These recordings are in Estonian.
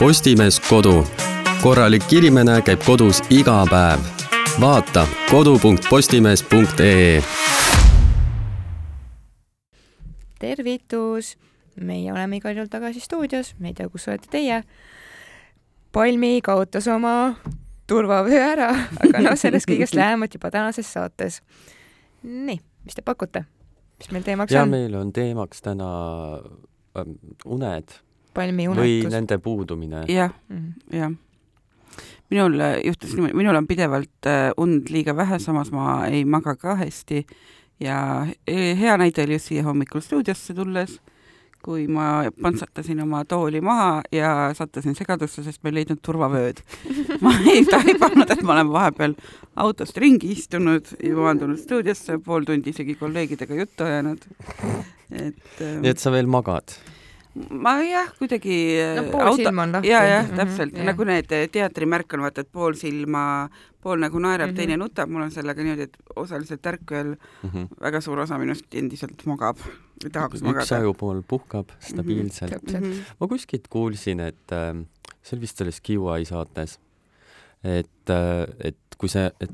Postimees Kodu. korralik inimene käib kodus iga päev. vaata kodu.postimees.ee. tervitus, meie oleme igal juhul tagasi stuudios, me ei tea, kus olete teie. Palmi kaotas oma turvavöö ära, aga noh, sellest kõigest lähemalt juba tänases saates. nii, mis te pakute? mis meil teemaks ja on? meil on teemaks täna ähm, uned palmi või nende puudumine. jah, Mm. jah. minul äh, juhtus niimoodi, minul on pidevalt äh, und liiga vähe, samas ma ei maga ka hästi ja he- hea näide oli just siia hommikul stuudiosse tulles, kui ma pantsatasin oma tooli maha ja sattusin segadusse, sest ma ei leidnud turvavööd. ma ei taibanud, et ma olen vahepeal autost ringi istunud ja maandunud stuudiosse, pool tundi isegi kolleegidega juttu ajanud. et nii et sa veel magad? Ma jah, kuidagi no äh, pool silma on lahti. ja, jah, Mhm, täpselt jah. nagu need eh, teatrimärk on vaata, et pool silma, pool nagu naerab mm, Mhm. -hmm. teine nutab, mul on sellega niimoodi, et osaliselt ärkvel Mm -hmm. väga suur osa minust endiselt magab või tahaks üks magada. ajupool puhkab stabiilselt mm. -hmm. täpselt. ma kuskilt kuulsin, et äh, see oli vist selles QI saates, et äh,, et kui see, et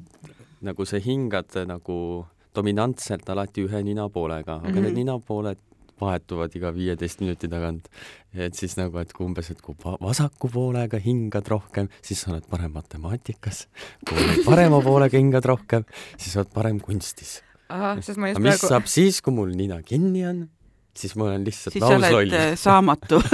nagu sa hingad äh, nagu dominantselt alati ühe ninapoolega, aga mm -hmm. Mhm. need ninapooled vahetuvad iga viieteist minuti tagant. et siis nagu, et kui umbes, et kui va- vasaku poolega hingad rohkem, siis sa oled parem matemaatikas. kui oled parema poolega hingad rohkem, siis oled parem kunstis. aga mis praegu, saab siis, kui mul nina kinni on? siis ma olen lihtsalt siis sa oled lausloll. eh, saamatu.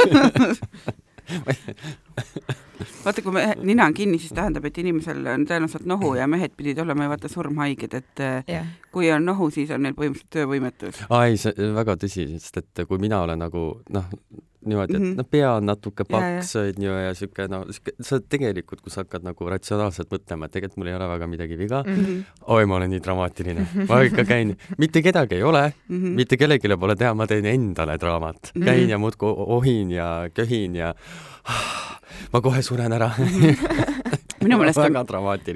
vaata, kui me nina on kinni, siis tähendab, et inimesel on tõenäoliselt nohu ja mehed pidid olema ju vaata surmhaiged, et jah, kui on nohu, siis on neil põhimõtteliselt töövõimetus. aa ei, see väga tõsi, sest et kui mina olen nagu noh, niimoodi, et Mhm. noh, pea on natuke paks onju ja siuke no siuke, sa tegelikult, kui sa hakkad nagu ratsionaalselt mõtlema, et tegelikult mul ei ole väga midagi viga mm, Mhm. -hmm. oi, ma olen nii dramaatiline, ma ikka käin, mitte kedagi ei ole, Mhm. mitte kellelegi pole teha, ma teen endale draamat, Mhm. käin ja muudkui ohin ja köhin ja ma kohe suren ära. minu meelest on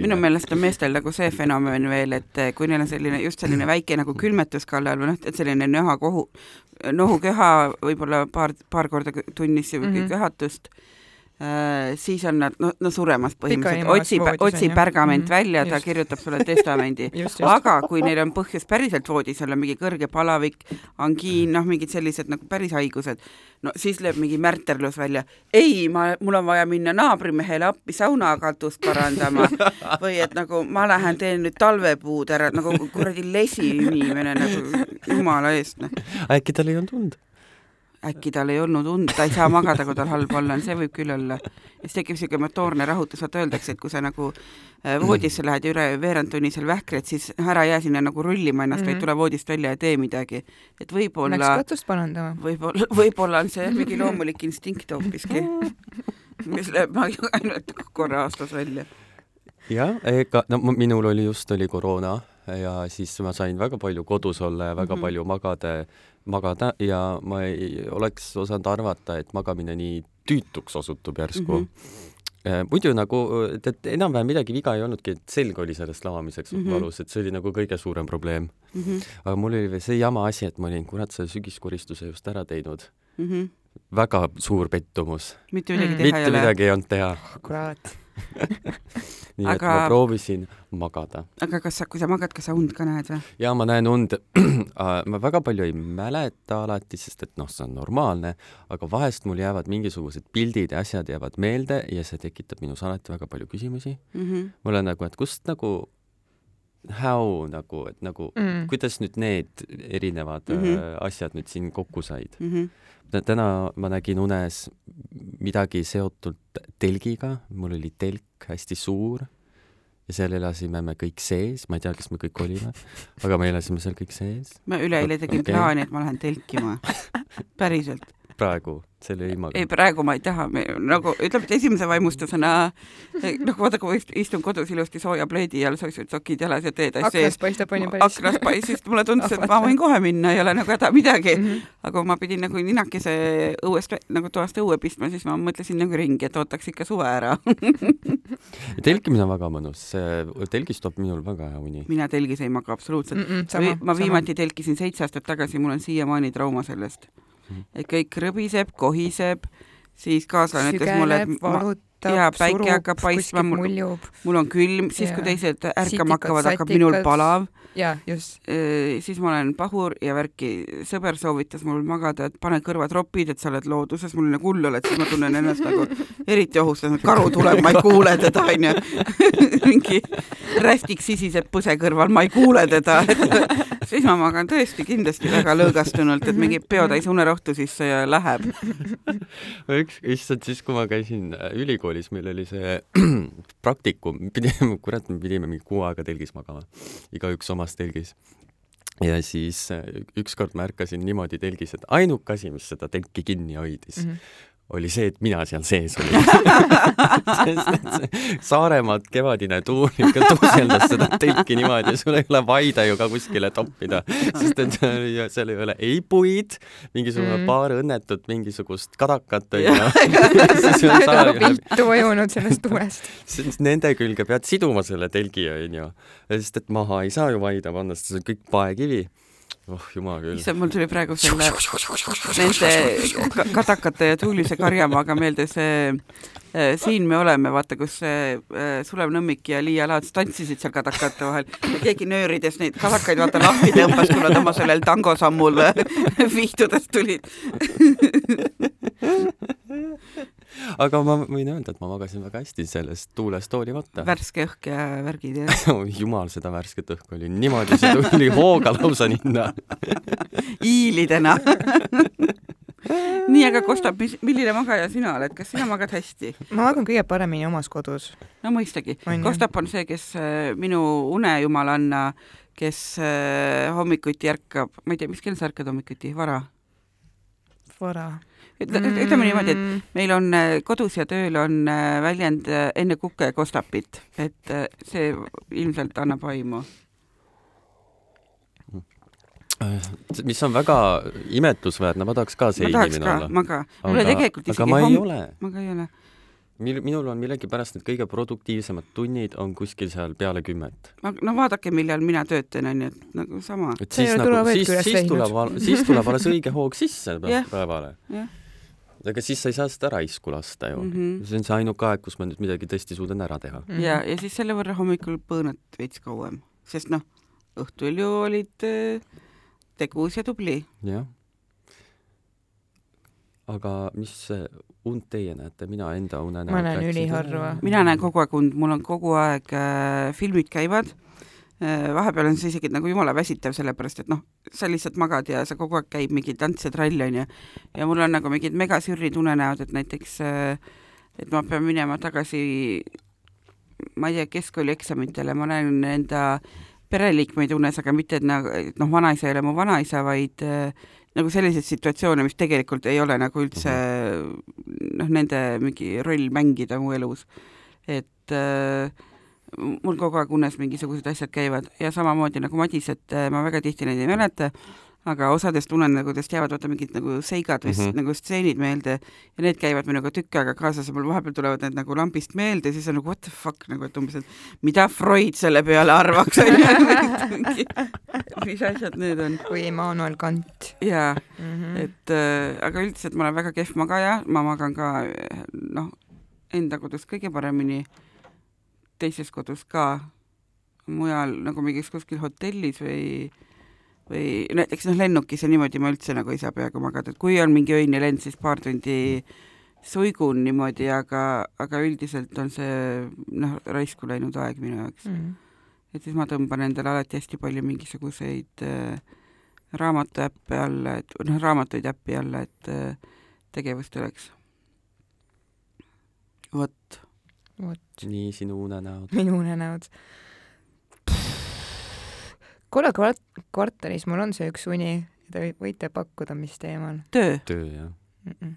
minu meelest on meestel nagu see fenomen veel, et eh, kui neil on selline just selline väike nagu külmetuskalle all või noh, et selline nohakohu, nohuköha võib-olla paar, paar korda tunnis mm. -hmm. köhatust, siis on nad no, no suremas põhimõtteliselt, Pikali otsi maas, voodis, otsi on ju. pärgament Mhm, välja, ta just. kirjutab sulle testamendi. aga kui neil on põhjus päriselt voodis olla, mingi kõrge palavik, angiin, noh, mingid sellised nagu päris haigused, no siis lööb mingi märterlus välja. ei, ma, mul on vaja minna naabrimehele appi saunakatust parandama või et nagu ma lähen teen nüüd talvepuud ära, nagu kuradi lesi inimene nagu jumala eest, noh. äkki tal ei olnud und? Äkki tal ei olnud und, ta ei saa magada, kui tal halb olla on, see võib küll olla. ja siis tekib niisugune motoorne rahutus, vaata öeldakse, et kui sa nagu äh, voodisse lähed ja üle veerand tunni seal vähkred, siis ära jää sinna nagu rullima ennast mm, -hmm. vaid Mhm. tule voodist välja ja tee midagi. et Läks võib-olla, katust parandama. võib-olla, võib-olla on see mingi loomulik instinkt hoopiski, mis läheb ma- ainult korra aastas välja. jah, ega no minul oli just oli koroona ja siis ma sain väga palju kodus olla ja väga mm. -hmm. palju magada, magada ja ma ei oleks osanud arvata, et magamine nii tüütuks osutub järsku mm. -hmm. muidu nagu, et, enam-vähem midagi viga ei olnudki, et selg oli sellest lamamiseks mm. -hmm. valus, et see oli nagu kõige suurem probleem. Mm -hmm. aga mul oli veel see jama asi, et ma olin kurat selle sügiskoristuse just ära teinud. Mm -hmm. väga suur pettumus, mitte midagi Mm. teha mitte ei ole. midagi ei olnud teha. kurat. nii aga... et ma proovisin magada aga kas sa, kui sa magad, kas sa und ka näed või? ja ma näen und, ma väga palju ei mäleta alati, sest et noh, see on normaalne, aga vahest mul jäävad mingisugused pildid ja asjad jäävad meelde ja see tekitab minus alati väga palju küsimusi. Mm -hmm. mul on nagu, et kust nagu, how nagu, et nagu mm. Kuidas nüüd need erinevad mm. -hmm. asjad nüüd siin kokku said? Mm -hmm. täna ma nägin unes midagi seotult telgiga, mul oli telk hästi suur ja seal elasime me kõik sees, ma ei tea, kas me kõik olime, aga me elasime seal kõik sees ma üleeile tegin okay. plaani, et ma lähen telkima. päriselt. Praegu selle ilmaga ei,. praegu ma ei taha, nagu ütleme, et esimese vaimustusena noh, vaata, kui ist- istun kodus ilusti sooja pleedi all, soksud sokid jalas ja teed asja aknast paistab onju päris. aknast paisis, mulle tundus, et ma võin kohe minna, ei ole nagu häda midagi. Mhm. aga kui ma pidin nagu ninakese õuest, nagu toast õue pistma, siis ma mõtlesin nagu ringi, et ootaks ikka suve ära. telkimine on väga mõnus, see telgis toob minul väga hea uni. mina telgis ei maga absoluutselt. Mm-mm, Vi, sama, ma viimati telkisin seitse aastat tagasi, mul on siiamaani trauma sellest. Et kõik rõbiseb, kohiseb, siis kaaslane ütles mulle, et ma, jaa, päike hakkab paistma, mul, mul on külm, siis ja. kui teised ärkama hakkavad, hakkab minul palav jaa, just. siis ma olen pahur ja värki, sõber soovitas mul magada, et pane kõrvatropid, et sa oled looduses, mul nagu hull oled, siis ma tunnen ennast nagu eriti ohustatud, karu tuleb, ma ei kuule teda, onju. mingi rästik sisiseb põse kõrval, ma ei kuule teda siis ma magan tõesti kindlasti väga lõõgastunult, et mingi peotäis unerohtu sisse ja läheb. üks, issand, siis kui ma käisin äh, ülikoolis, meil oli see praktikum, pidime, kurat, me pidime mingi kuu aega telgis magama, igaüks oma samas telgis. Ja siis äh, ükskord ma ärkasin niimoodi telgis, et ainuke asi, mis seda telki kinni hoidis mm, -hmm oli see, et mina seal sees olin Saaremaalt kevadine tuul ikka tuuseldas seda telki niimoodi sul ei ole vaide ju ka kuskile toppida, sest et seal ei, ole ei puid, mingisugune mm. paar õnnetut mingisugust kadakat onju. viltu vajunud sellest tuulest. sest nende külge pead siduma selle telgi onju, sest et maha ei saa ju vaida panna, sest see on kõik paekivi oh jumal küll. issand, mul tuli praegu selle, nende kadakate ja tuulise karjamaaga meelde see äh, Siin me oleme, vaata, kus äh, Sulev Nõmmik ja Liia Laats tantsisid seal kadakate vahel. Ja keegi nöörides neid kadakaid vaata lahti tõmbas, kui nad oma sellel tangosammul vihtudes tulid aga ma võin öelda, et ma magasin väga hästi sellest tuulest hoolimata. värske õhk ja värgid ja oh, jumal, seda värsket õhku oli niimoodi, see tuli hooga lausa ninna hiilidena nii, aga Kostap, mis, milline magaja sina oled, kas sina magad hästi? ma magan kõige paremini omas kodus. no mõistagi. Kostap on see, kes äh, minu unejumalanna, kes äh, hommikuti ärkab, ma ei tea, mis kell sa ärkad hommikuti, vara? vara ütleme mm. niimoodi, et meil on äh, kodus ja tööl on äh, väljend äh, enne kukke kostapit, et see ilmselt annab aimu. mis on väga imetlusväärne, ma tahaks ka see inimene olla. ma ka, mulle tegelikult isegi aga ma ei ole. ma ka ei ole mil-, minul on millegipärast need kõige produktiivsemad tunnid on kuskil seal peale kümmet. no vaadake, millal mina töötan, on ju, et nagu sama. et siis nagu, siis, siis tuleb, siis tuleb alles õige hoog sisse päevale yeah aga siis sa ei saa seda raisku lasta ju mm. -hmm. see on see ainuke aeg, kus ma nüüd midagi tõesti suudan ära teha mm. -hmm. ja, ja siis selle võrra hommikul põõnad veits kauem, sest noh, õhtul ju olid äh, tegus ja tubli. jah. aga mis und teie näete, mina enda une näen. ma näen üliharva. mina näen kogu aeg und, mul on kogu aeg äh, filmid käivad vahepeal on see isegi nagu jumala väsitav, sellepärast et noh, sa lihtsalt magad ja sa kogu aeg käib mingi tants ja trall, onju. ja mul on nagu mingid megasürrid unenäod, et näiteks, äh, et ma pean minema tagasi, ma ei tea, keskkoolieksamitele, ma näen enda pereliikmeid unes, aga mitte, et nagu, et noh, vanaisa ei ole mu vanaisa, vaid äh, nagu selliseid situatsioone, mis tegelikult ei ole nagu üldse noh, nende mingi roll mängida mu elus. et äh, mul kogu aeg unes mingisugused asjad käivad ja samamoodi nagu Madis, et äh, ma väga tihti neid ei mäleta, aga osadest unenägudest jäävad vaata mingid nagu seigad või mm -hmm. nagu stseenid meelde ja need käivad minuga tükk aega kaasas ja mul vahepeal tulevad need nagu lambist meelde ja siis on nagu what the fuck nagu, et umbes, et mida Freud selle peale arvaks mis asjad need on? või Immanuel Kant. jaa mm, -hmm. et äh, aga üldiselt ma olen väga kehv magaja, ma magan ka noh, enda kodus kõige paremini teises kodus ka, mujal nagu mingis kuskil hotellis või või näiteks noh, lennukis ja niimoodi ma üldse nagu ei saa peaaegu magada, et kui on mingi öine lend, siis paar tundi suigun niimoodi, aga, aga üldiselt on see noh, raisku läinud aeg minu jaoks mm. -hmm. et siis ma tõmban endale alati hästi palju mingisuguseid äh, raamatuäppe alla, et noh, raamatuid äppi alla, et äh, tegevust oleks. vot vot. Nii sinu unenäod. minu unenäod. kuule, kvart-, kvartalis mul on see üks uni, te võite pakkuda, mis teema on. töö. töö, jah mm. -mm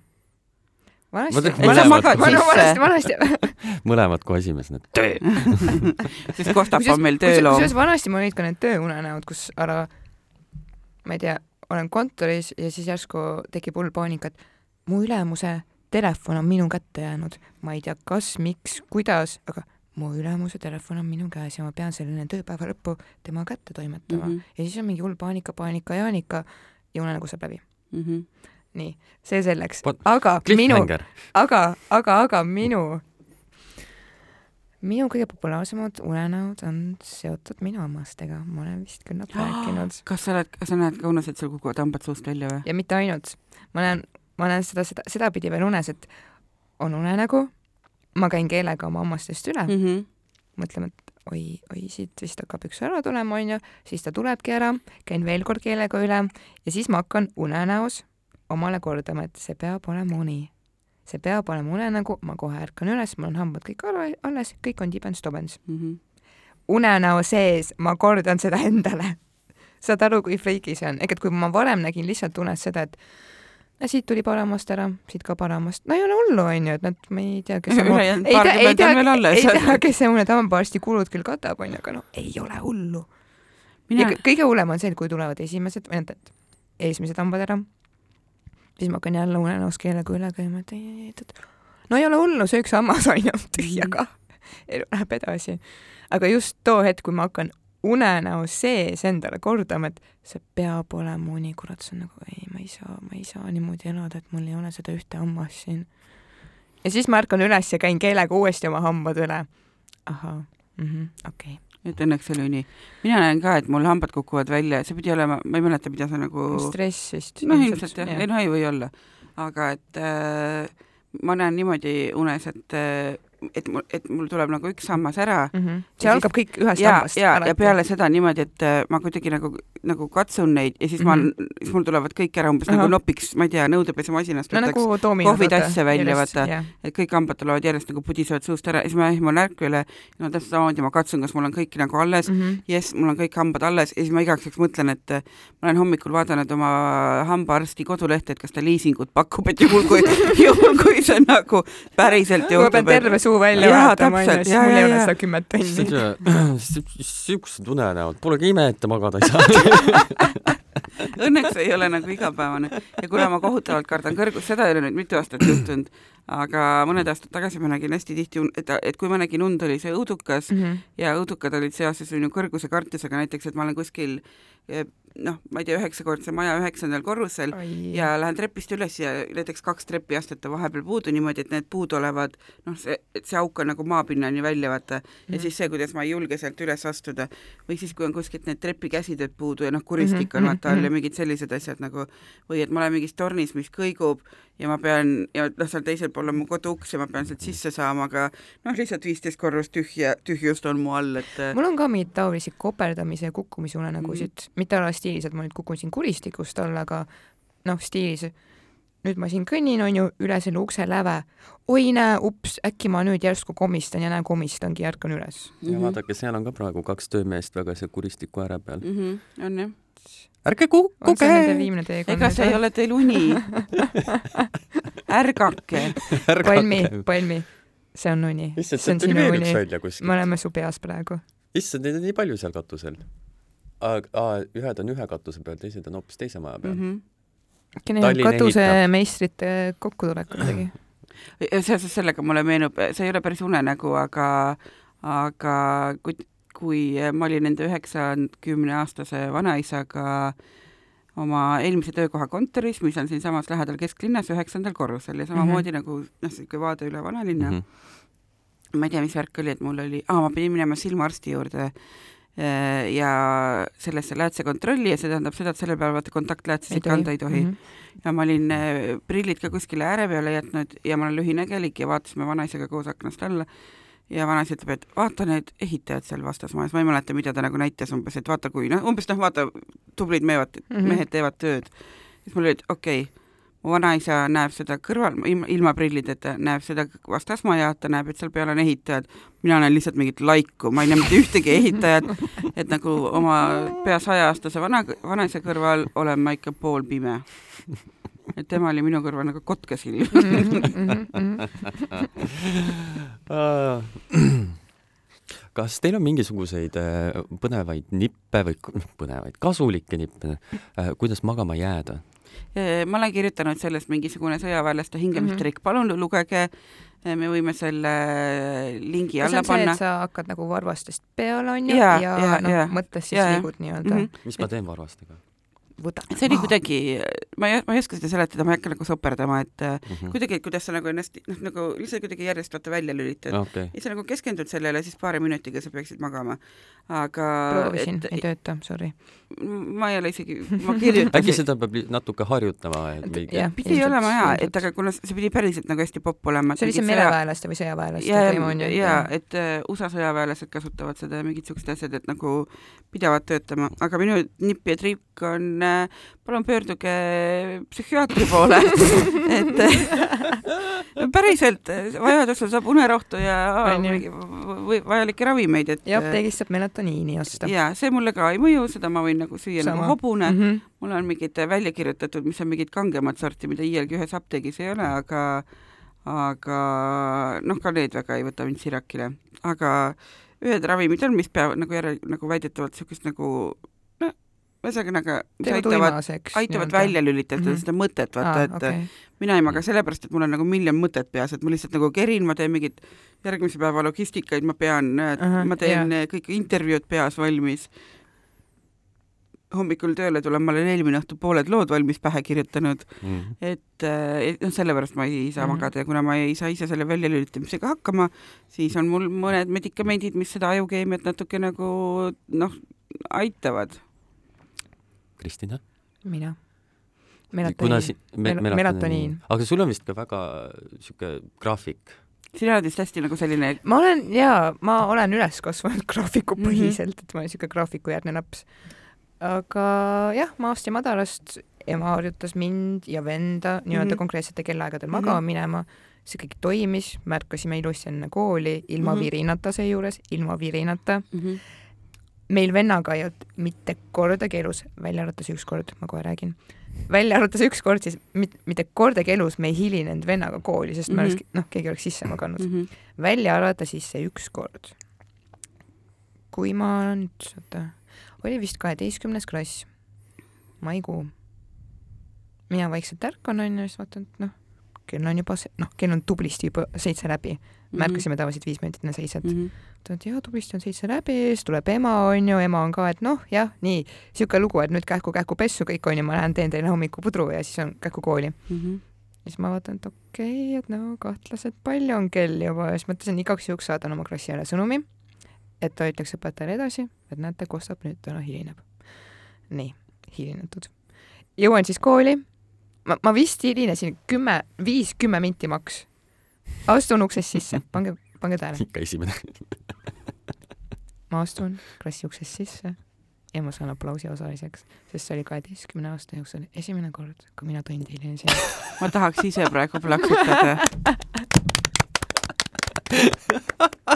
vanasti, vanasti, vanasti mõlemad kui esimesena, töö sest Kostap on meil tööloom. kusjuures vanasti mul olid ka need tööunenäod, kus ära, ma ei tea, olen kontoris ja siis järsku tekib hull paanika, et mu ülemuse telefon on minu kätte jäänud, ma ei tea, kas, miks, kuidas, aga mu ülemuse telefon on minu käes ja ma pean selle enne tööpäeva lõppu tema kätte toimetama mm. -hmm. ja siis on mingi hull paanika, paanika, Jaanika ja unenägu saab läbi mm. -hmm. nii, see selleks aga minu, aga, aga, aga minu, minu kõige populaarsemad unenäod on seotud minu hammastega, ma olen vist küll natuke rääkinud kas sa oled, kas sa näed ka unes, et sul kukuvad hambad suust välja või? ja mitte ainult, ma näen, ma näen seda, seda, sedapidi veel unes, et on unenägu, ma käin keelega oma hammastest üle mm. -hmm. mõtleme, et oi, oi siit vist hakkab üks ära tulema, onju, siis ta tulebki ära, käin veel kord keelega üle ja siis ma hakkan unenäos omale kordama, et see peab olema uni. see peab olema unenägu, ma kohe ärkan üles, mul on hambad kõik alle- alles, kõik on tibens-tobens. Mhm. unenäo sees ma kordan seda endale. saad aru, kui freiki see on, ehk et kui ma varem nägin lihtsalt unes seda, et siit tuli paramast ära, siit ka paramast, no ei ole hullu, onju, et nad, ma ei tea, kes Ülejäänud paarkümmend on veel, alles. ei tea, kes see mõned hambaarsti kulud küll katab, onju, aga no ei ole hullu. ja mina kõ- kõige hullem on see, et kui tulevad esimesed, või tähendab, esimesed hambad ära, siis ma hakkan jälle unenäos keelega üle käima, et ei, ei, et no ei ole hullu, see üks hammas on ju tühja Mhm. ka. elu läheb edasi. aga just too hetk, kui ma hakkan unenäos sees endale kordama, et see peab olema uni, kurat, see on nagu ei, ma ei saa, ma ei saa niimoodi elada, et mul ei ole seda ühte hammast siin. ja siis ma ärkan üles ja käin keelega uuesti oma hambad üle. ahhaa, okei. et õnneks oli nii. mina näen ka, et mul hambad kukuvad välja, see pidi olema, ma ei mäleta, mida see nagu stress vist. noh, ilmselt jah, ei no ei või olla, aga et äh, ma näen niimoodi unes, et äh, et mul, et mul tuleb nagu üks hammas ära mm. -hmm. see algab kõik ühest ja, hambast. ja, ja peale seda niimoodi, et äh, ma kuidagi nagu, nagu katsun neid ja siis mm -hmm. ma, siis mul tulevad kõik ära umbes Ahah. nagu nopiks, ma ei tea, nõudepesemasinast no võtaks nagu kohvitasse välja, vaata. et kõik hambad tulevad järjest nagu pudisevad suust ära ja siis ma ehman ärku üle no täpselt samamoodi ma katsun, kas mul on kõik nagu alles mm, Mhm. -hmm. jess, mul on kõik hambad alles ja siis ma igaks juhuks mõtlen, et äh, ma olen hommikul vaadanud oma hambaarsti kodulehte, et kas ta liisingut pakub, et juhul kui, juhul kui see nagu päriselt juhtub, suu välja vaatama, onju, siis mul ei ole seda kümmet tonni. siuksed unenäod, polegi ime, et te magada ei saa. õnneks ei ole nagu igapäevane ja kuna ma kohutavalt kardan kõrgust, seda ei ole nüüd mitu aastat juhtunud, aga mõned aastad tagasi ma nägin hästi tihti, et, et kui ma nägin und, oli see õudukas Mhm. ja õudukad olid seoses minu kõrguse kartusega, näiteks et ma olen kuskil noh, ma ei tea, üheksakordse maja üheksandal korrusel ja lähen trepist üles ja näiteks kaks trepiastet on vahepeal puudu niimoodi, et need puuduolevad noh, see, et see auk on nagu maapinnani välja vaata ja Mhm. siis see, kuidas ma ei julge sealt üles astuda või siis, kui on kuskilt need trepikäsitööd puudu ja noh, kuristik on Mhm, vaata all ja mhm. mingid sellised asjad nagu või et ma olen mingis tornis, mis kõigub ja ma pean ja noh, seal teisel pool on mu koduuks ja ma pean sealt sisse saama, aga noh, lihtsalt viisteist korrust tühja, tühjust on mu all, et mul on ka mingeid taolisi koperdamise ja kukkumise unenägusid mm, -hmm. mitte ala stiilis, et ma nüüd kukun siin kuristikust alla, aga noh, stiilis nüüd ma siin kõnnin, onju, üle selle ukse läve. oi näe, ups, äkki ma nüüd järsku komistan ja näe, komistangi ja ärkan üles. ja vaadake, seal on ka praegu kaks töömeest väga seal kuristiku ääre peal. mm. -hmm, on jah. ärge on see nende kukkuge, viimne teekond? ega see ei ole teil uni. ärgake. palmi palmi, see on uni. issand, see on tuli sinu veel üks uni. välja me kuskil. oleme su peas praegu. issand, neid on nii palju seal katusel. ühed on ühe katuse peal, teised on hoopis teise maja peal. Mhm. äkki neil on Tallinn katusemeistrite kokkutulek kuidagi. seoses sellega mulle meenub, see ei ole päris unenägu, aga, aga kui, kui ma olin enda üheksakümne aastase vanaisaga oma eelmise töökoha kontoris, mis on siinsamas lähedal kesklinnas üheksandal korrusel ja samamoodi mm -hmm. nagu noh, niisugune vaade üle vanalinna mm. -hmm. ma ei tea, mis värk oli, et mul oli, aa, ma pidin minema silmaarsti juurde ja sellesse läätsekontrolli ja see tähendab seda, et sellel päeval vaata kontaktläätsesid Ei tohi. kanda ei tohi mm. -hmm. ja ma olin eh, prillid ka kuskile ääre peale jätnud ja ma olen lühinägelik ja vaatasime vanaisaga koos aknast alla ja vanaisa ütleb, et vaata need ehitajad seal vastasmajas, ma ei mäleta, mida ta nagu näitas umbes, et vaata kui noh, umbes noh, vaata tublid meevad mm. -hmm. mehed teevad tööd. siis mul oli, et okei okay,, mu vanaisa näeb seda kõrval, ilma, prillideta, näeb seda vastasmaja, ta näeb, et seal peal on ehitajad, mina näen lihtsalt mingit laiku, ma ei näe mitte ühtegi ehitajat, et nagu oma pea saja-aastase vana, vanaisa kõrval olen ma ikka poolpime. et tema oli minu kõrval nagu kotkasilm. Kas teil on mingisuguseid äh, põnevaid nippe või põnevaid kasulikke nippe, kuidas magama jääda? ma olen kirjutanud sellest mingisugune sõjaväelaste hingamistrikk, palun lugege, me võime selle lingi see alla panna et. sa hakkad nagu varvastest peale onju Jaa, ja, jaa, ja noh mõttes siis jah. liigud nii-öelda Mhm. mis ma teen varvastega? Võtab see oli kuidagi, ma ei, ma ei oska seda seletada, ma ei hakka nagu soperdama, et mm -hmm. kuidagi, kuidas sa nagu ennast noh, nagu lihtsalt kuidagi järjest vaata välja lülitad okei, ja sa nagu keskendud sellele, siis paari minutiga sa peaksid magama. aga proovisin, ei tööta, sorry. ma ei ole isegi, ma kirjutasin äkki seda peab natuke harjutama, et mingi jah, pidi olema jaa, et aga kuna see pidi päriselt nagu hästi popp olema. see oli see mereväelaste või sõjaväelaste ja, teema on ju. ja et äh, USA sõjaväelased kasutavad seda ja mingid siuksed asjad, et nagu pidavad töötama, aga minu nipp ja trikk on palun pöörduge psühhiaatri poole, et äh, päriselt äh, vajadusel saab unerohtu ja vajalikke ravimeid, et ja äh, apteegist saab melatoniini osta. ja see mulle ka ei mõju, seda ma võin nagu süüa Sama. nagu hobune mm. -hmm. mul on mingid äh, välja kirjutatud, mis on mingid kangemat sorti, mida iialgi ühes apteegis ei ole, aga aga noh, ka need väga ei võta mind sirakile, aga ühed ravimid on, mis peavad nagu järel nagu väidetavalt niisugust nagu ühesõnaga, mis teevad aitavad, aitavad välja lülitada mm. -hmm. seda mõtet, vaata, et okay. mina ei maga sellepärast, et mul on nagu miljon mõtet peas, et ma lihtsalt nagu kerin, ma teen mingit järgmise päeva logistikaid, ma pean uh, -huh, ma teen yeah. kõik intervjuud peas valmis. hommikul tööle tulen, ma olen eelmine õhtu pooled lood valmis pähe kirjutanud, mm. et äh, et noh, sellepärast ma ei saa mm. -hmm. magada ja kuna ma ei saa ise selle väljalülitamisega hakkama, siis on mul mõned medikamendid, mis seda ajukeemiat natuke nagu noh, aitavad. Kristina? mina. melatoniin. me-, Mel- melatoniin. aga sul on vist ka väga sihuke graafik. sina oled vist hästi nagu selline ma olen jaa, ma olen üles kasvanud graafikupõhiselt mm, -hmm. et ma olen siuke graafikujärgne laps. aga jah, maast ja madalast ema harjutas mind ja venda nii-öelda mm. -hmm. konkreetsetel kellaaegadel Mhm. magama minema. see kõik toimis, märkasime ilusti enne kooli, ilma mm. -hmm. virinata seejuures, ilma virinata. mm. -hmm. Meil vennaga ei olnud mitte kordagi elus, välja arvates üks kord, ma kohe räägin, välja arvates üks kord siis mit, mitte kordagi elus me ei hilinenud vennaga kooli, sest mm -hmm. me Mhm. oleks, noh, keegi oleks sisse maganud mm. Mm -hmm. välja arvata siis see üks kord, kui ma nüüd, oota, oli vist kaheteistkümnes klass, maikuu. mina vaikselt ärkan onju, siis vaatan, et noh, kell on juba noh, kell on tublisti juba seitse läbi. Märkasime tavaliselt viis minutit enne seitset mm. -hmm. ta ütles, jaa, tublisti on seitse läbi, siis tuleb ema, onju, ema on ka, et noh, jah, nii, sihuke lugu, et nüüd kähku-kähku pessu kõik onju, ma lähen teen teile hommikupudru ja siis on kähku kooli. Mm -hmm. siis ma vaatan, et okei okay,, et no kahtlaselt palju on kell juba ja siis mõtlesin igaks juhuks saadan oma klassile sõnumi, et ta ütleks õpetajale edasi, et näete, Kostap nüüd täna hilineb. nii, hilinetud. jõuan siis kooli, ma, ma vist hilinesin kümme, viis-kümme minti maks. Astun uksest sisse, pange, pange tähele, ikka esimene. ma astun klassi uksest sisse ja ma saan aplausi osaliseks, sest see oli kaheteistkümne aasta jooksul esimene kord, kui mina tundi hilinesin. ma tahaks ise praegu plaksutada.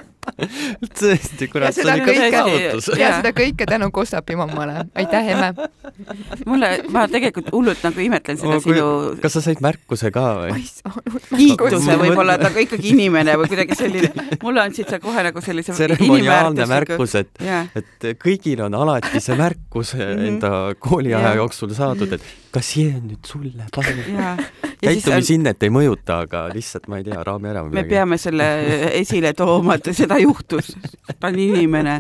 tõesti, kurat, see on ikka saavutus. ja seda kõike tänu Kostapi mammale. aitäh, emme. mulle, ma tegelikult hullult nagu imetlen seda Oh, kui- sinu kas sa said märkuse ka ma või ei saanud kiituse Ma- võib-olla, et aga ikkagi inimene või kuidagi selline, mulle andsid sa kohe nagu sellise tseremoniaalne. märkus, et, jaa, et kõigil on alati see märkus Mhm. enda kooliaja jooksul saadud, et kas see on nüüd sulle ja siis on, ei mõjuta, aga lihtsalt ma ei tea, raami ära või me peame selle esile tooma, et seda juhtus. ta on inimene.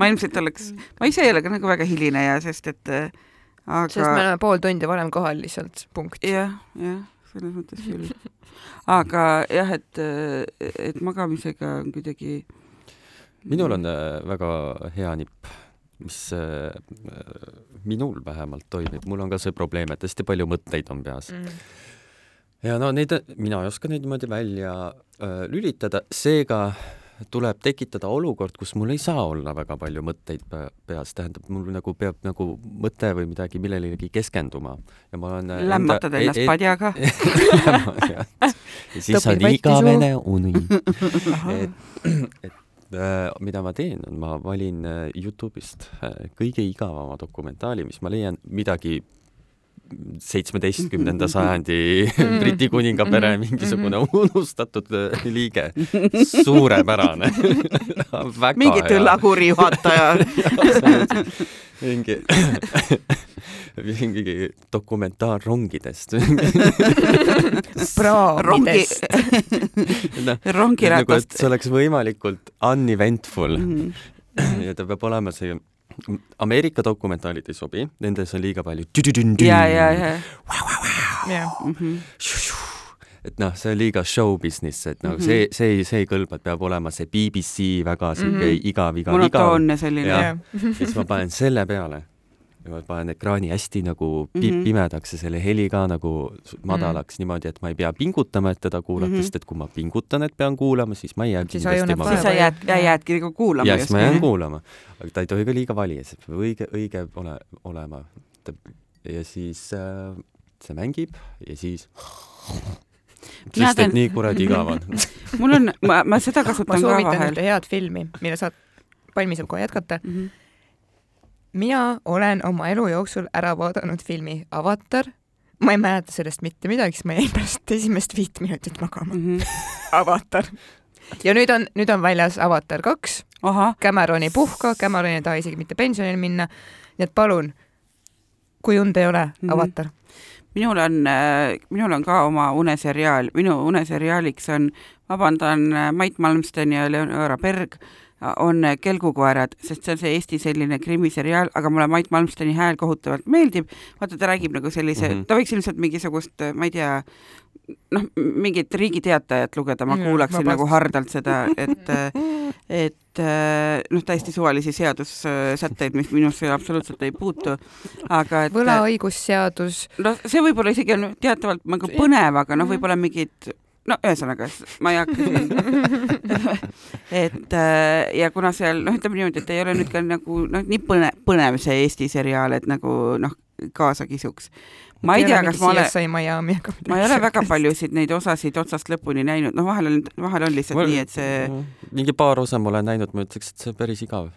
ma ilmselt oleks, ma ise ei ole ka nagu väga hilineja, sest et äh, sest me aga oleme pool tundi varem kohal lihtsalt, punkt. jah, jah, selles mõttes küll. aga jah, et, et magamisega on kuidagi minul on äh, väga hea nipp, mis äh, minul vähemalt toimib, mul on ka see probleem, et hästi palju mõtteid on peas. Mm. ja no neid, mina ei oska neid niimoodi välja äh, lülitada, seega tuleb tekitada olukord, kus mul ei saa olla väga palju mõtteid pe- peas, tähendab, mul nagu peab nagu mõte või midagi millelegi keskenduma ja ma olen lämmatad ennast padjaga. ja siis on Topid vatti igavene uni. et, et mida ma teen, on ma valin äh, Youtube'ist äh, kõige igavama dokumentaali, mis ma leian. Midagi seitsmeteistkümnenda sajandi Briti kuningapere mingisugune unustatud äh, liige. suurepärane. mingi tõllakuri juhataja. mingi, mingi dokumentaar rongidest. praamidest. noh, nagu, et rongiratast. see oleks võimalikult uneventful Mhm. ja ta peab olema see Ameerika dokumentaalid ei sobi, nendes on liiga palju ja, ja, ja jah, mm. -hmm. et noh, see on liiga show business, et nagu Mhm. see, see ei, see ei kõlba, et peab olema see BBC väga sihuke mm. -hmm. igav, igav, igav. monotoonne selline ja siis ma panen selle peale ja ma panen ekraani hästi nagu pi- mm Mhm. -hmm. pimedaks ja selle heli ka nagu s- madalaks mm -hmm. niimoodi, et ma ei pea pingutama, et teda kuulata mm, Mhm. -hmm. sest et kui ma pingutan, et pean kuulama, siis ma ei jää kindlasti maha siis sa jääd, jah. jäädki nagu kuulama ja siis ma jään kuulama, aga ta ei tohi ka liiga valija, see peab õige, õige ole, olema. ja siis äh, see mängib ja siis Mina sest teen- et nii kuradi igav on. mul on, ma, ma seda ma kasutan ka soovitan vahel ühte head filmi, mille saad, Palmi saab kohe jätkata. mm. -hmm. Mina olen oma elu jooksul ära vaadanud filmi Avatar. ma ei mäleta sellest mitte midagi, sest ma jäin pärast esimest viit minutit magama. Mm -hmm. Avatar. ja nüüd on, nüüd on väljas Avatar kaks, Cameron ei puhka, Cameron ei taha isegi mitte pensionile minna. nii et palun, kui und ei ole Mhm. Avatar. minul on, minul on ka oma uneseriaal, minu uneseriaaliks on, vabandan, Mait Malmsten ja Leonora Berg on Kelgukoerad, sest see on see Eesti selline krimiseriaal, aga mulle Mait Malmsteni hääl kohutavalt meeldib. vaata, ta räägib nagu sellise mm, Mhm. -hmm. ta võiks ilmselt mingisugust, ma ei tea, noh, mingit Riigi Teatajat lugeda, ma Mm, kuulaksin vabalt. nagu hardalt seda, et et noh, täiesti suvalisi seadussätteid, mis minusse absoluutselt ei puutu, aga et võlaõigusseadus, no see võib-olla isegi on teatavalt nagu põnev, aga noh, võib-olla mingid no ühesõnaga, ma ei hakka et äh, ja kuna seal noh, ütleme niimoodi, et ei ole nüüd ka nagu noh, nii põnev, põnev see Eesti seriaal, et nagu noh, kaasa kisuks. ma ei tea, kas ma olen, ma ei ole väga paljusid neid osasid otsast lõpuni näinud, noh, vahel on, vahel on lihtsalt nii, et see mingi paar osa ma olen näinud, ma ütleks, et see on päris igav.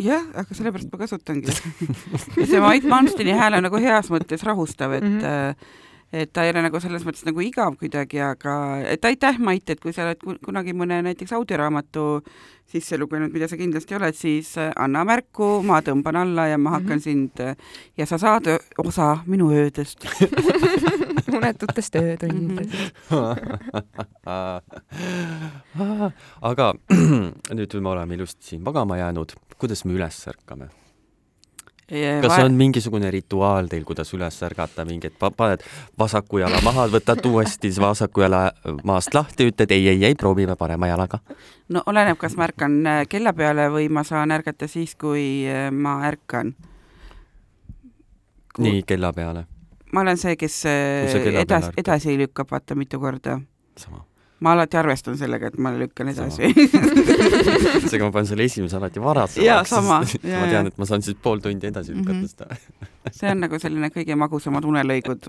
jah, aga sellepärast ma kasutangi. ja see Mait Malmsteni hääl on nagu heas mõttes rahustav, et mm. -hmm. Et ta ei ole nagu selles mõttes nagu igav kuidagi, aga et aitäh, Mait, et kui sa oled ku- kunagi mõne näiteks audioraamatu sisse lugenud, mida sa kindlasti oled, siis äh, anna märku, ma tõmban alla ja ma hakkan mm Mhm. -hmm. sind äh, ja sa saad osa minu öödest. unetutest öötundidest. aga nüüd me oleme ilusti siin magama jäänud, kuidas me üles ärkame? Kas on mingisugune rituaal teil, kuidas üles ärgata, mingi, et pa- paned vasaku jala maha, võtad uuesti vasaku jala maast lahti, ütled ei, ei, ei, proovime parema jalaga. no oleneb, kas ma ärkan äh, kella peale või ma saan ärgata siis, kui äh, ma ärkan. nii, kella peale, ma olen see, kes äh, kella edas peale, ärkad. edasi lükkab, vaata mitu korda. sama. Ma alati arvestan sellega, et ma lükkan edasi. seega ma panen selle esimese alati varasemaks. Ma tean et ma saan siis pool tundi edasi lükata Mhm. seda. see on nagu selline kõige magusamad unelõigud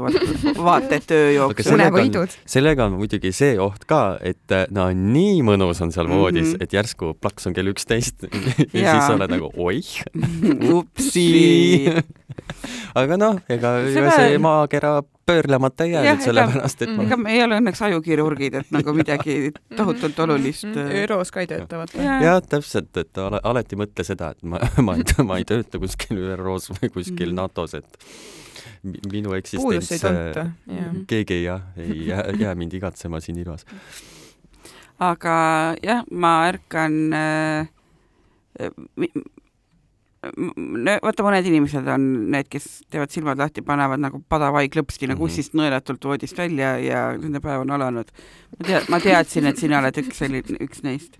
vaata töö jooksul sellega on- unevõidud. sellega on muidugi see oht ka, et äh, no nii mõnus on seal voodis mm. -hmm. et järsku plaks on kell üksteist ja Jaa. siis sa oled nagu oih, upsi. aga noh, ega Seda- see maakera pöörlemata ei jäänud, sellepärast et ma ega me ei ole õnneks ajukirurgid, et nagu midagi tohutult olulist. ÜRO-s ka ei tööta, vaata. jah, täpselt, et ale, alati mõtle seda, et ma, ma ei, ma ei tööta kuskil ÜRO-s või kuskil Mhm. NATO-s, et mi- minu puudust eksistents ei tunta, jah. keegi ei jah, ei jää, jää mind igatsema siin ilmas. aga jah, ma ärkan äh,. vaata, mõned inimesed on need, kes teevad silmad lahti, panevad nagu padavai klõpsti nagu Mhm. ussist nõelatult voodist välja ja nende päev on alanud. ma tea, ma teadsin, et sina oled üks selline, üks neist.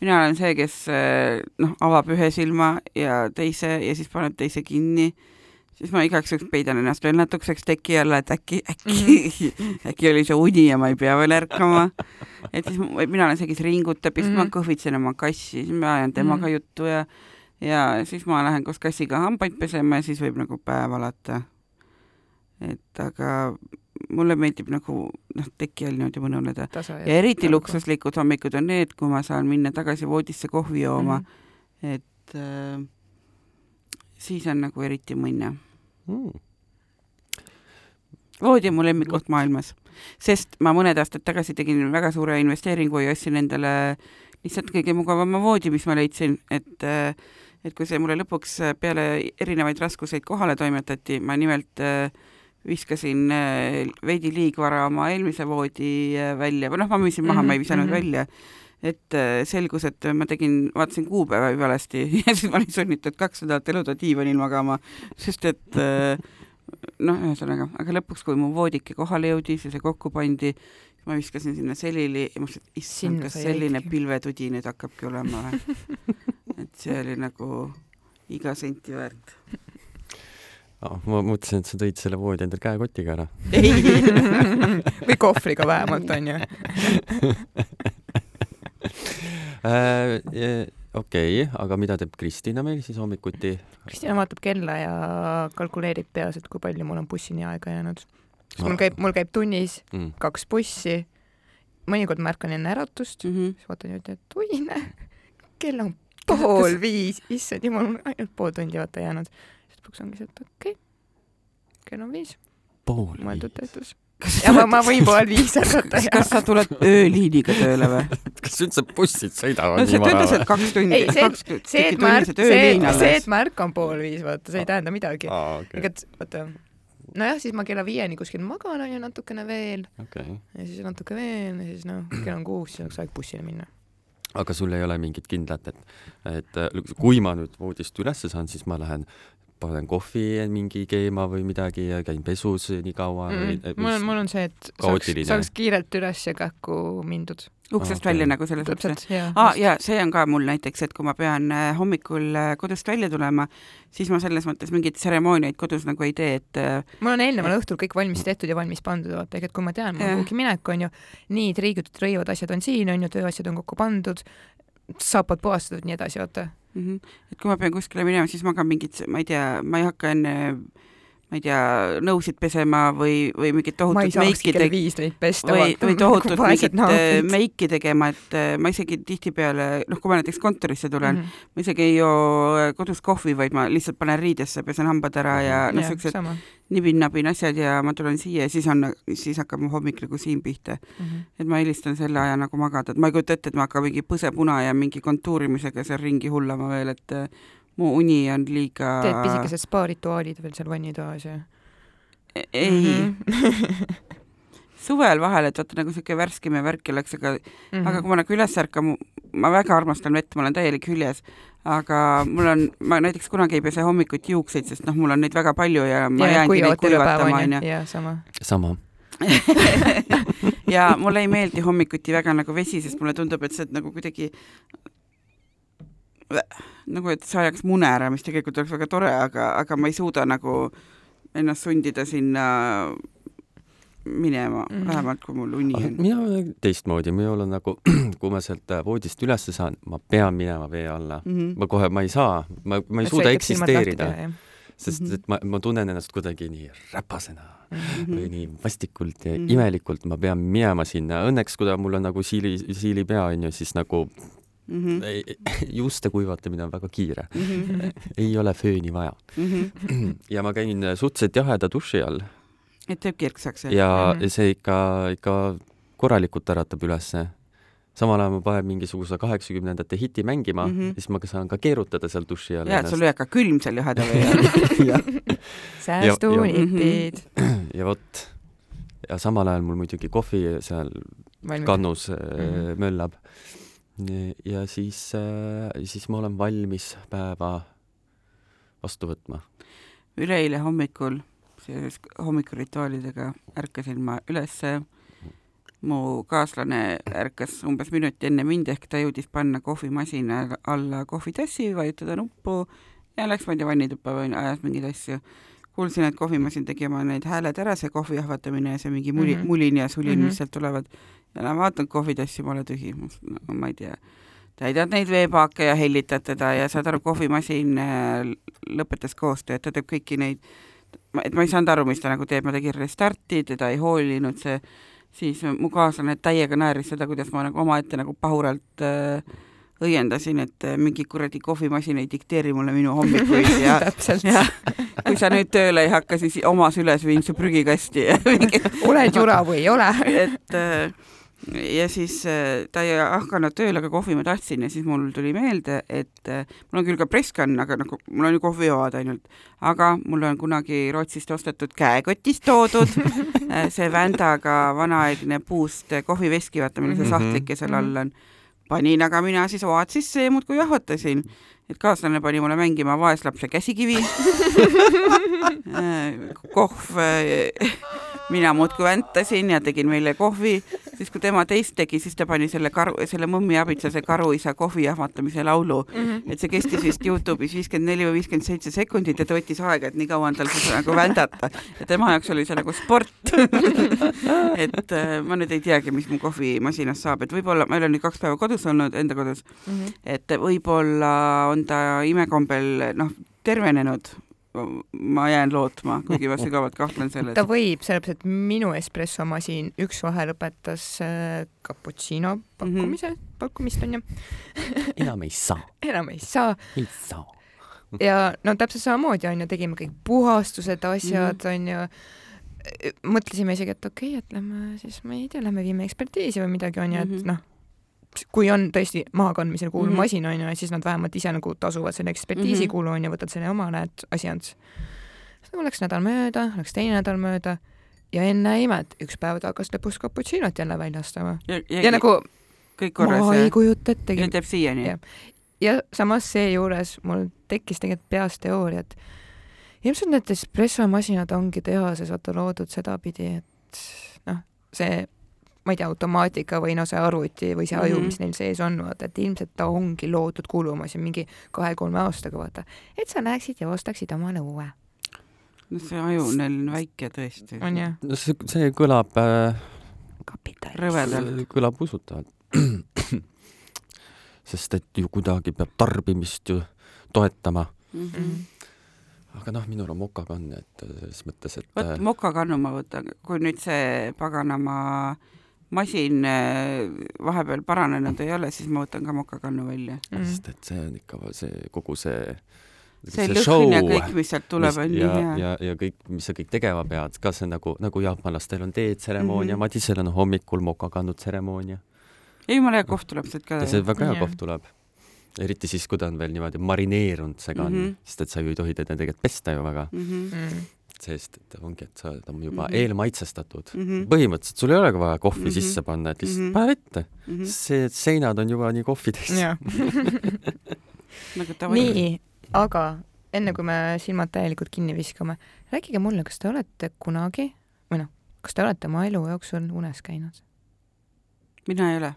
mina olen see, kes äh, noh, avab ühe silma ja teise ja siis paneb teise kinni siis ma igaks juhuks peidan ennast veel natukeseks teki alla, et äkki, äkki, äkki oli see uni ja ma ei pea veel ärkama. et siis mina olen see, kes ringutab ja siis mm -hmm. Mhm. ma kõhvitsen oma kassi, siis ma ajan temaga mm -hmm. juttu ja ja siis ma lähen koos kassiga hambaid pesema ja siis võib nagu päev alata. et aga mulle meeldib nagu noh, teki all niimoodi mõnuleda ja eriti. luksuslikud hommikud on need, kui ma saan minna tagasi voodisse kohvi jooma mm. -hmm. et äh, siis on nagu eriti mõnne Mm. voodi on mu lemmikkoht maailmas, sest ma mõned aastad tagasi tegin väga suure investeeringu ja ostsin endale lihtsalt kõige mugavama voodi, mis ma leidsin, et et kui see mulle lõpuks äh, peale erinevaid raskuseid kohale toimetati, ma nimelt äh, viskasin äh, veidi liigvara oma eelmise voodi välja või noh, ma müüsin maha mm, -hmm. ma ei visanud mm Mhm, -hmm. välja, et selgus, et ma tegin, vaatasin kuupäeva valesti ja siis ma olin sunnitud kaks nädalat eluda diivanil magama, sest et noh, ühesõnaga, aga lõpuks, kui mu voodike kohale jõudis ja see kokku pandi, ma viskasin sinna selili ja mõtlesin, et issand, kas selline jäidki. pilvetudi nüüd hakkabki olema või et see oli nagu iga senti väärt. Ah, ma mõtlesin, et sa tõid selle voodi endal käekotiga ära. või kohvriga vähemalt onju. Äh, okei, aga mida teeb Kristina meil siis hommikuti? Kristina vaatab kella ja kalkuleerib peas, et kui palju mul on bussini aega jäänud. mul käib, mul käib tunnis mm.. kaks bussi. mõnikord ma ärkan enne äratust, Mm -hmm. siis vaatan niimoodi, et oi näe, kell on pool viis, issand jumal, mul on ainult pool tundi vaata jäänud. siis lõpuks ongi see, et okei okay., kell on viis, pool mõeldud viis. tehtud. ja ma, ma võin pool viis ärgata kas, sa tuled ööliiniga tööle või? kas üldse bussid sõidavad no nii sa vara või? kaks tundi, ei, see, kaks see, et ma ärk-, see see, alles et. ma ärkan pool viis, vaata, see ei tähenda midagi. okei ega, vaata, nojah, siis ma kella viieni kuskil magan onju natukene veel okei. ja siis natuke veel ja siis noh, kell on kuus, siis oleks aeg bussile minna. Aga sul ei ole mingit kindlat, et, et kui ma nüüd voodist ülesse saan, siis ma lähen panen kohvi mingi keema või midagi ja käin pesus nii kaua või mm,. mul on, mul on see, et saaks, kaootiline. saaks kiirelt üles ja kähku mindud. uksest Okei. välja nagu selles mõttes. ah,. ja see on ka mul näiteks, et kui ma pean äh, hommikul äh, kodust välja tulema, siis ma selles mõttes mingeid tseremooniaid kodus nagu ei tee, et äh, mul on eelneval õhtul kõik valmis tehtud ja valmis pandud, vaata, ehk et kui ma tean, mul on kuhugi minek, onju, nii triigitud rõivad asjad on siin, onju, tööasjad on kokku pandud, saapad puhastatud, nii edasi, vaata. Mm -hmm. et kui ma pean kuskile minema, siis ma ka mingit, ma ei tea, ma ei hakka enne ma ei tea, nõusid pesema või, või mingit tohutut meiki teg- või, või tohutut mingit äh, meiki tegema, et äh, ma isegi tihtipeale, noh, kui ma näiteks kontorisse tulen mm, Mhm. -hmm. ma isegi ei joo äh, kodus kohvi, vaid ma lihtsalt panen riidesse, pesen hambad ära ja noh, siuksed nibin-nabin asjad ja ma tulen siia ja siis on, siis hakkab mu hommik nagu siin pihta. Mhm. et ma eelistan selle aja nagu magada, et ma ei kujuta ette, et ma hakkan mingi põsepuna ja mingi kontuurimisega seal ringi hullama veel, et mu uni on liiga teed pisikesed spaarituaalid veel seal vannitoas ja. ei mm, -hmm. suvel vahel, et vaata nagu siuke värskem ja värk oleks, aga mm. -hmm. aga kui ma nagu üles ärkan, ma väga armastan vett, ma olen täielik hüljes, aga mul on, ma näiteks kunagi ei pese hommikuti juukseid, sest noh, mul on neid väga palju ja ma ja jäängi neid kuivatama, onju onju. ja sama. sama. ja mulle ei meeldi hommikuti väga nagu vesi, sest mulle tundub, et see nagu kuidagi nagu, et see ajaks mune ära, mis tegelikult oleks väga tore, aga, aga ma ei suuda nagu ennast sundida sinna minema mm. -hmm. vähemalt kui mul uni on. mina olen teistmoodi, minul on nagu, kui ma sealt äh, voodist ülesse saan, ma pean minema vee alla. Mm -hmm. ma kohe, ma ei saa, ma, ma ei suuda eksisteerida, sest Mhm. et ma, ma tunnen ennast kuidagi nii räpasena Mhm. või nii vastikult ja Mhm. imelikult, ma pean minema sinna. Õnneks, kui ta mul on nagu siili, siilipea onju, siis nagu Mm -hmm. juuste kuivatamine on väga kiire, Mm -hmm. ei ole fööni vaja. Mm -hmm. ja ma käin suhteliselt jaheda duši all et teeb kirksaks. ja Mhm. see ikka, ikka korralikult äratab ülesse. samal ajal ma panen mingisuguse kaheksakümnendate hiti mängima mm, Mhm. -hmm. siis ma saan ka keerutada seal duši all ja, et sul ei hakka külm seal jaheda vee all. jah, säästunipid ja vot. ja samal ajal mul muidugi kohvi seal valmis. kannus mm Mhm. -hmm. möllab. Ja siis, siis ma olen valmis päeva vastu võtma. üleeile hommikul seoses hommikurituaalidega ärkasin ma ülesse. mu kaaslane ärkas umbes minuti enne mind ehk ta jõudis panna kohvimasina alla kohvitassi, vajutada nuppu ja läks, ma ei tea, vannituppa või ajas mingeid asju. kuulsin, et kohvimasin tegi oma need hääled ära, see kohvi jahvatamine ja see mingi muli mm, Mhm. -hmm. mulin ja sulin mm, -hmm. Mhm. mis sealt tulevad. ja lähen vaatan kohvitassi, pole tühi, no ma ei tea täidad neid veepaake ja hellitad teda ja saad aru, kohvimasin äh, lõpetas koostöö, et ta teeb kõiki neid, et ma ei saanud aru, mis ta nagu teeb, ma tegin restarti, teda ei hoolinud see, siis mu kaaslane täiega naeris seda, kuidas ma nagu omaette nagu pahuralt äh, õiendasin, et äh, mingi kuradi kohvimasin ei dikteeri mulle minu hommikuid ja ja kui sa nüüd tööle ei hakka, siis omas üles viin su prügikasti ja oled jura või ei ole? et äh, ja siis äh, ta ei hakanud tööle, aga kohvi ma tahtsin ja siis mul tuli meelde, et mul on küll ka presskann, aga nagu mul on ju kohvijoad ainult, aga mul on kunagi Rootsist ostetud käekotist toodud see Vändaga vanaaegne puust kohviveski, vaata, millel see Mhm. sahtlike seal all on. Panin aga mina siis oad sisse ja muudkui jahvatasin, et kaaslane pani mulle mängima vaeslapse käsikivi kohv mina muudkui väntasin ja tegin meile kohvi, siis kui tema teist tegi, siis ta pani selle karu, selle mõmmi abitsase karuisa kohvi jahvatamise laulu mm. -hmm. et see kestis vist Youtube'is viiskümmend neli või viiskümmend seitse sekundit ja ta võttis aega, et nii kaua on tal siis nagu vändata. ja tema jaoks oli see nagu sport et äh, ma nüüd ei teagi, mis mu kohvimasinast saab, et võib-olla, ma olen nüüd kaks päeva kodus olnud, enda kodus mm, -hmm. et võib-olla on ta imekombel noh, tervenenud ma jään lootma, kuigi ma sügavalt kahtlen selles. ta võib, sellepärast et minu espressomasin üks vahe lõpetas äh, cappuccino pakkumise mm, -hmm. pakkumist onju enam ei saa enam ei saa. ei saa ja no täpselt samamoodi onju, tegime kõik puhastused, asjad mm -hmm. onju. mõtlesime isegi, et okei okay,, et lähme siis, ma ei tea, lähme viime ekspertiisi või midagi onju et mhm. noh kui on tõesti mahakandmisele kuuluv mm -hmm. masin onju, siis nad vähemalt ise nagu tasuvad selle ekspertiisi mm -hmm. kulu onju, võtad selle omale, et asi on siis. läks nädal mööda, läks teine nädal mööda ja ennäe imet, üks päev ta hakkas lõpuks cappuccino't jälle väljastama. ja, ja, ja nagu kõik korras. ma ei kujuta ettegi. ja teeb siiani. ja samas seejuures mul tekkis tegelikult peas teooria, et ilmselt need espressomasinad ongi tehases vaata loodud sedapidi, et noh, see ma ei tea, automaatika või no see arvuti või see aju mm, -hmm. mis neil sees on, vaata, et ilmselt ta ongi loodud kuluma siin mingi kahe-kolme aastaga, vaata, et sa läheksid ja ostaksid omale uue. no see aju on neil väike tõesti. on jah? no see, see kõlab äh, rõvedalt. kõlab usutavalt sest et ju kuidagi peab tarbimist ju toetama mm. -hmm aga noh, minul on mokakann, et selles mõttes, et vot äh, mokakannu ma võtan, kui nüüd see paganama äh, masin äh, vahepeal paranenud ei ole, siis ma võtan ka mokakannu välja mm.. sest et see on ikka see kogu see see, see lõhn ja kõik, mis sealt tuleb, on nii hea. ja, ja kõik, mis sa kõik tegema pead, ka see nagu, nagu jaapanlastel on teetseremoonia mm, -hmm. Madisel on hommikul mokakannu tseremoonia. ei, jumala hea kohv tuleb sealt ka. see väga hea kohv tuleb. eriti siis, kui ta on veel niimoodi marineerunud, see kann mm, -hmm. sest et sa ju ei tohi teda tegelikult pesta ju väga mm. -hmm sest et ongi, et sa oled juba mm -hmm. eelmaitsestatud mm. -hmm. põhimõtteliselt sul ei olegi vaja kohvi mm -hmm. sisse panna, et lihtsalt mm -hmm. pane ette mm. -hmm. see seinad on juba nii kohvitäis nagu nii, aga enne kui me silmad täielikult kinni viskame, rääkige mulle, kas te olete kunagi või noh, kas te olete oma elu jooksul unes käinud? mina ei ole.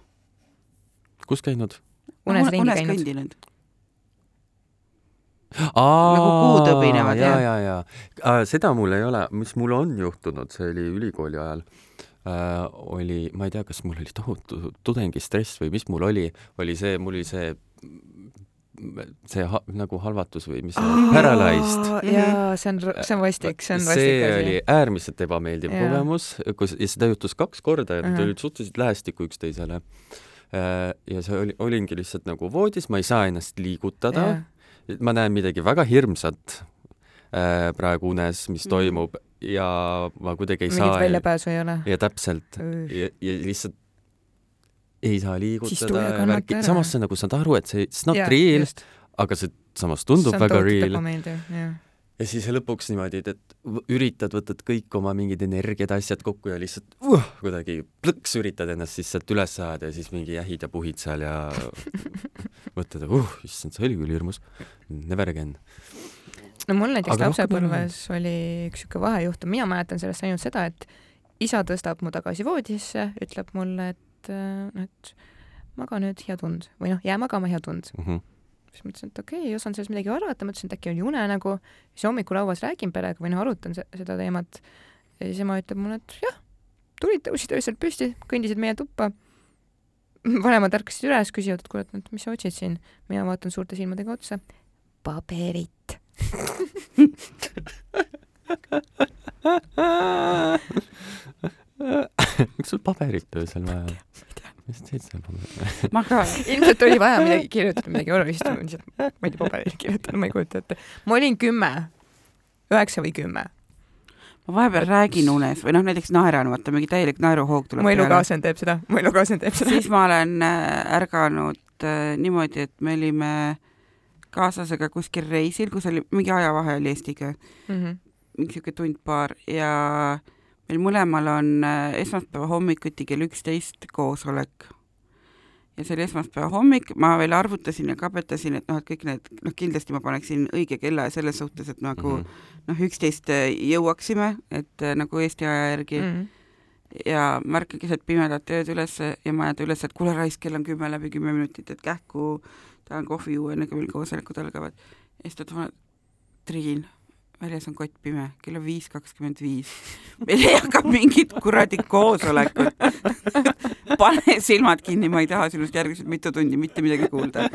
kus käinud? unes ringi unes käinud? Kõndinud nagu kuud õbinevad, jah? ja, ja, ja seda mul ei ole, mis mul on juhtunud, see oli ülikooli ajal äh,, oli, ma ei tea, kas mul oli tohutu tudengistress või mis mul oli, oli see, mul oli see see ha, nagu halvatus või mis see paralyzed. jaa, see on, see on vastik, see on vastik asi. see oli äärmiselt ebameeldiv ja. kogemus, kus, ja seda juhtus kaks korda ja nad olid suhteliselt lähestikku üksteisele. Äh, ja see oli, olingi lihtsalt nagu voodis, ma ei saa ennast liigutada ja ma näen midagi väga hirmsat äh, praegu unes, mis mm. toimub ja ma kuidagi ei Mingit saa. väljapääsu ei ole. ja täpselt ja, ja lihtsalt ei saa liigutada ja värki, samas sa nagu saad aru, et see it's not ja, real, aga see samas tundub see väga real. Ja siis lõpuks niimoodi, et, et üritad, võtad kõik oma mingid energiad, asjad kokku ja lihtsalt uh, kuidagi plõks üritad ennast siis sealt üles saada ja siis mingi jähid ja puhid seal ja mõtled, uh, issand, see oli küll hirmus. Never again. no mul näiteks lapsepõlves rohkem... oli üks siuke vahejuhtum, mina mäletan sellest ainult seda, et isa tõstab mu tagasi voodisse, ütleb mulle, et noh, et maga nüüd hea tund või noh, jää magama hea tund mm. -hmm siis mõtlesin, et okei okay,, ei osanud sellest midagi arvata, mõtlesin, et äkki oli unenägu, siis hommikul hauas räägin perega või noh, arutan seda teemat ja siis ema ütleb mulle, et jah, tulid, tõusid öösel püsti, kõndisid meie tuppa vanemad ärkasid üles, küsivad, et kuule, et mis sa otsid siin. mina vaatan suurte silmadega otsa. paberit miks sul paberit öösel vaja on? Teed seal paberit? ma ka. ilmselt oli vaja midagi kirjutada, midagi olulist, ma lihtsalt, ma ei tea, paberile kirjutada, ma ei kujuta ette. ma olin kümme, üheksa või kümme ma vahepeal räägin unes või noh, näiteks naeran, vaata mingi täielik naeruhoog tuleb mu elukaaslane teeb seda, mu elukaaslane teeb seda. siis ma olen äh, ärganud äh, niimoodi, et me olime kaaslasega kuskil reisil, kus oli mingi ajavahe oli Eestiga mm, -hmm. mingi siuke tund-paar ja meil mõlemal on äh, esmaspäeva hommikuti kell üksteist koosolek. ja see oli esmaspäeva hommik, ma veel arvutasin ja kabetasin, et noh, et kõik need, noh, kindlasti ma paneksin õige kella ja selles suhtes, et nagu mm -hmm. noh, üksteist jõuaksime, et äh, nagu Eesti aja järgi mm. -hmm ja ma ärkan keset pimedat ööd üles ja ma jään üles, et kuule raisk, kell on kümme läbi kümme minutit, et kähku tahan kohvi juua, enne kui meil koosolekud algavad. ja siis ta tuleb, Triin, väljas on kott pime, kell on viis kakskümmend viis. meil ei hakka mingit kuradi koosolekut. pane silmad kinni, ma ei taha sinust järgmised mitu tundi mitte midagi kuulda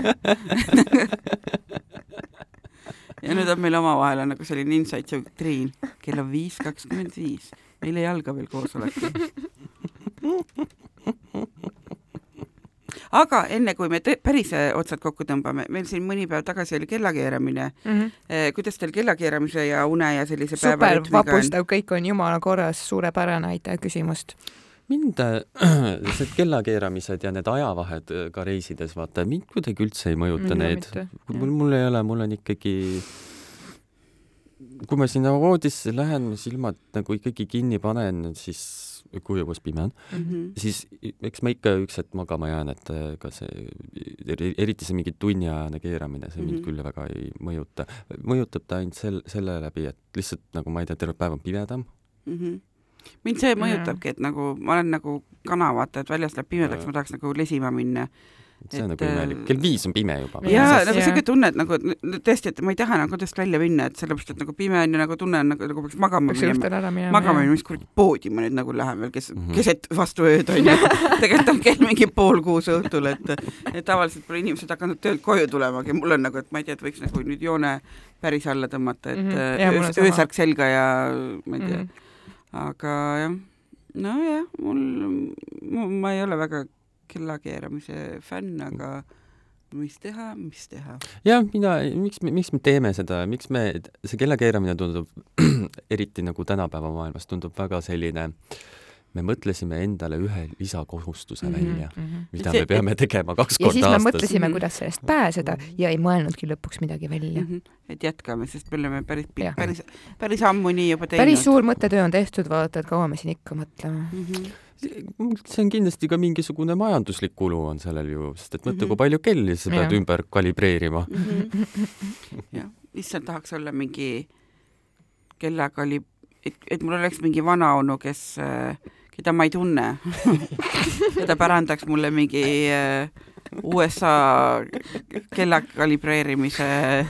ja nüüd on meil omavahel on nagu selline inside joke, Triin, kell on viis kakskümmend viis, meil ei alga veel koosolekut aga enne kui me päris äh, otsad kokku tõmbame, meil siin mõni päev tagasi oli kellakeeramine mm. -hmm. kuidas teil kellakeeramise ja une ja sellise super vapustav, kõik on jumala korras, suurepärane, aitäh küsimust mind äh, need kellakeeramised ja need ajavahed ka reisides, vaata, mind kuidagi üldse ei mõjuta mm, need. mul, mul ei ole, mul on ikkagi, kui ma sinna voodisse lähen, silmad nagu ikkagi kinni panen, siis kui õues pime on mm, -hmm. siis eks ma ikka üks hetk magama jään, et ega see, eriti see mingi tunniajane keeramine, see mm -hmm. mind mhm. küll väga ei mõjuta. mõjutab ta ainult sel-, selle läbi, et lihtsalt nagu ma ei tea, terve päev on pimedam mm. -hmm mind see mõjutabki, et nagu ma olen nagu kana, vaata, et väljas läheb pimedaks, ma tahaks nagu lesima minna see on et, nagu imelik, kell viis on pime juba. jaa, nagu siuke tunne, et nagu tõesti, et ma ei taha nagu kodust välja minna, et sellepärast, et nagu pime on ja nagu tunne on nagu, nagu peaks magama minema. magama minema, mis kuradi poodi ma nüüd nagu lähen veel, kes mm, -hmm. keset vastu ööd onju. tegelikult on kell mingi pool kuus õhtul, et, et tavaliselt pole inimesed hakanud töölt koju tulemagi, mul on nagu, et ma ei tea, et võiks nagu nüüd joone päris alla tõmmata, et mm -hmm. öös, öösärk selga ja ma ei tea mm. -hmm. aga jah, nojah, mul, ma ei ole väga kellakeeramise fänn, aga mis teha, mis teha. jah, mina, miks me, miks me teeme seda, miks me, see kellakeeramine tundub eriti nagu tänapäeva maailmas tundub väga selline me mõtlesime endale ühe lisakohustuse mm -hmm, välja mm, -hmm. mida see, me peame tegema kaks korda aastas. ja siis me mõtlesime, mhm. kuidas sellest pääseda ja ei mõelnudki lõpuks midagi välja mm. -hmm. et jätkame, sest me oleme päris, päris, päris ammu nii juba teinud. päris suur mõttetöö on tehtud, vaata, et kaua me siin ikka mõtleme mm. -hmm see on kindlasti ka mingisugune majanduslik kulu on sellel ju, sest et mõtle mm, -hmm. kui palju kelli sa pead ja. ümber kalibreerima mm. -hmm. jah, issand, tahaks olla mingi kellaga oli, et, et mul oleks mingi vanaonu, kes, keda ma ei tunne ta pärandaks mulle mingi äh, USA kella kalibreerimise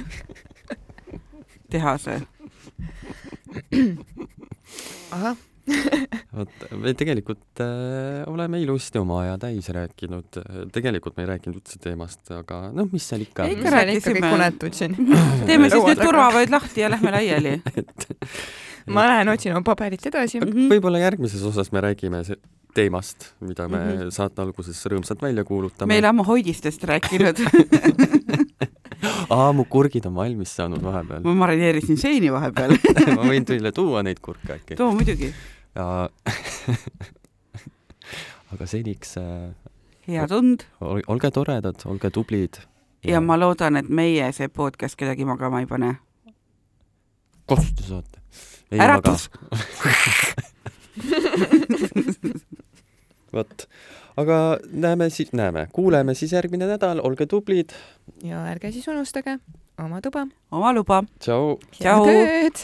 tehase. ahah vot, me tegelikult äh, oleme ilusti oma aja täis rääkinud, tegelikult me ei rääkinud üldse teemast, aga noh, mis seal ikka. ikka rääkisime. kõik unetud siin. teeme siis nüüd turvavööd lahti ja lähme laiali et ma lähen otsin oma paberit edasi -hmm.. võib-olla järgmises osas me räägime teemast, mida me mm -hmm. saate alguses rõõmsalt välja kuulutame. me ei ole ammu hoidistest rääkinud aa, mu kurgid on valmis saanud vahepeal. ma marineerisin seeni vahepeal ma võin teile tuua neid kurke äkki. too muidugi ja aga seniks äh, head und! olge toredad, olge tublid. ja... ja ma loodan, et meie see podcast kedagi magama ei pane. kust te saate? äratus! vot, aga näeme siis, näeme, kuuleme siis järgmine nädal, olge tublid. ja ärge siis unustage oma tuba. oma luba. tšau. head ööd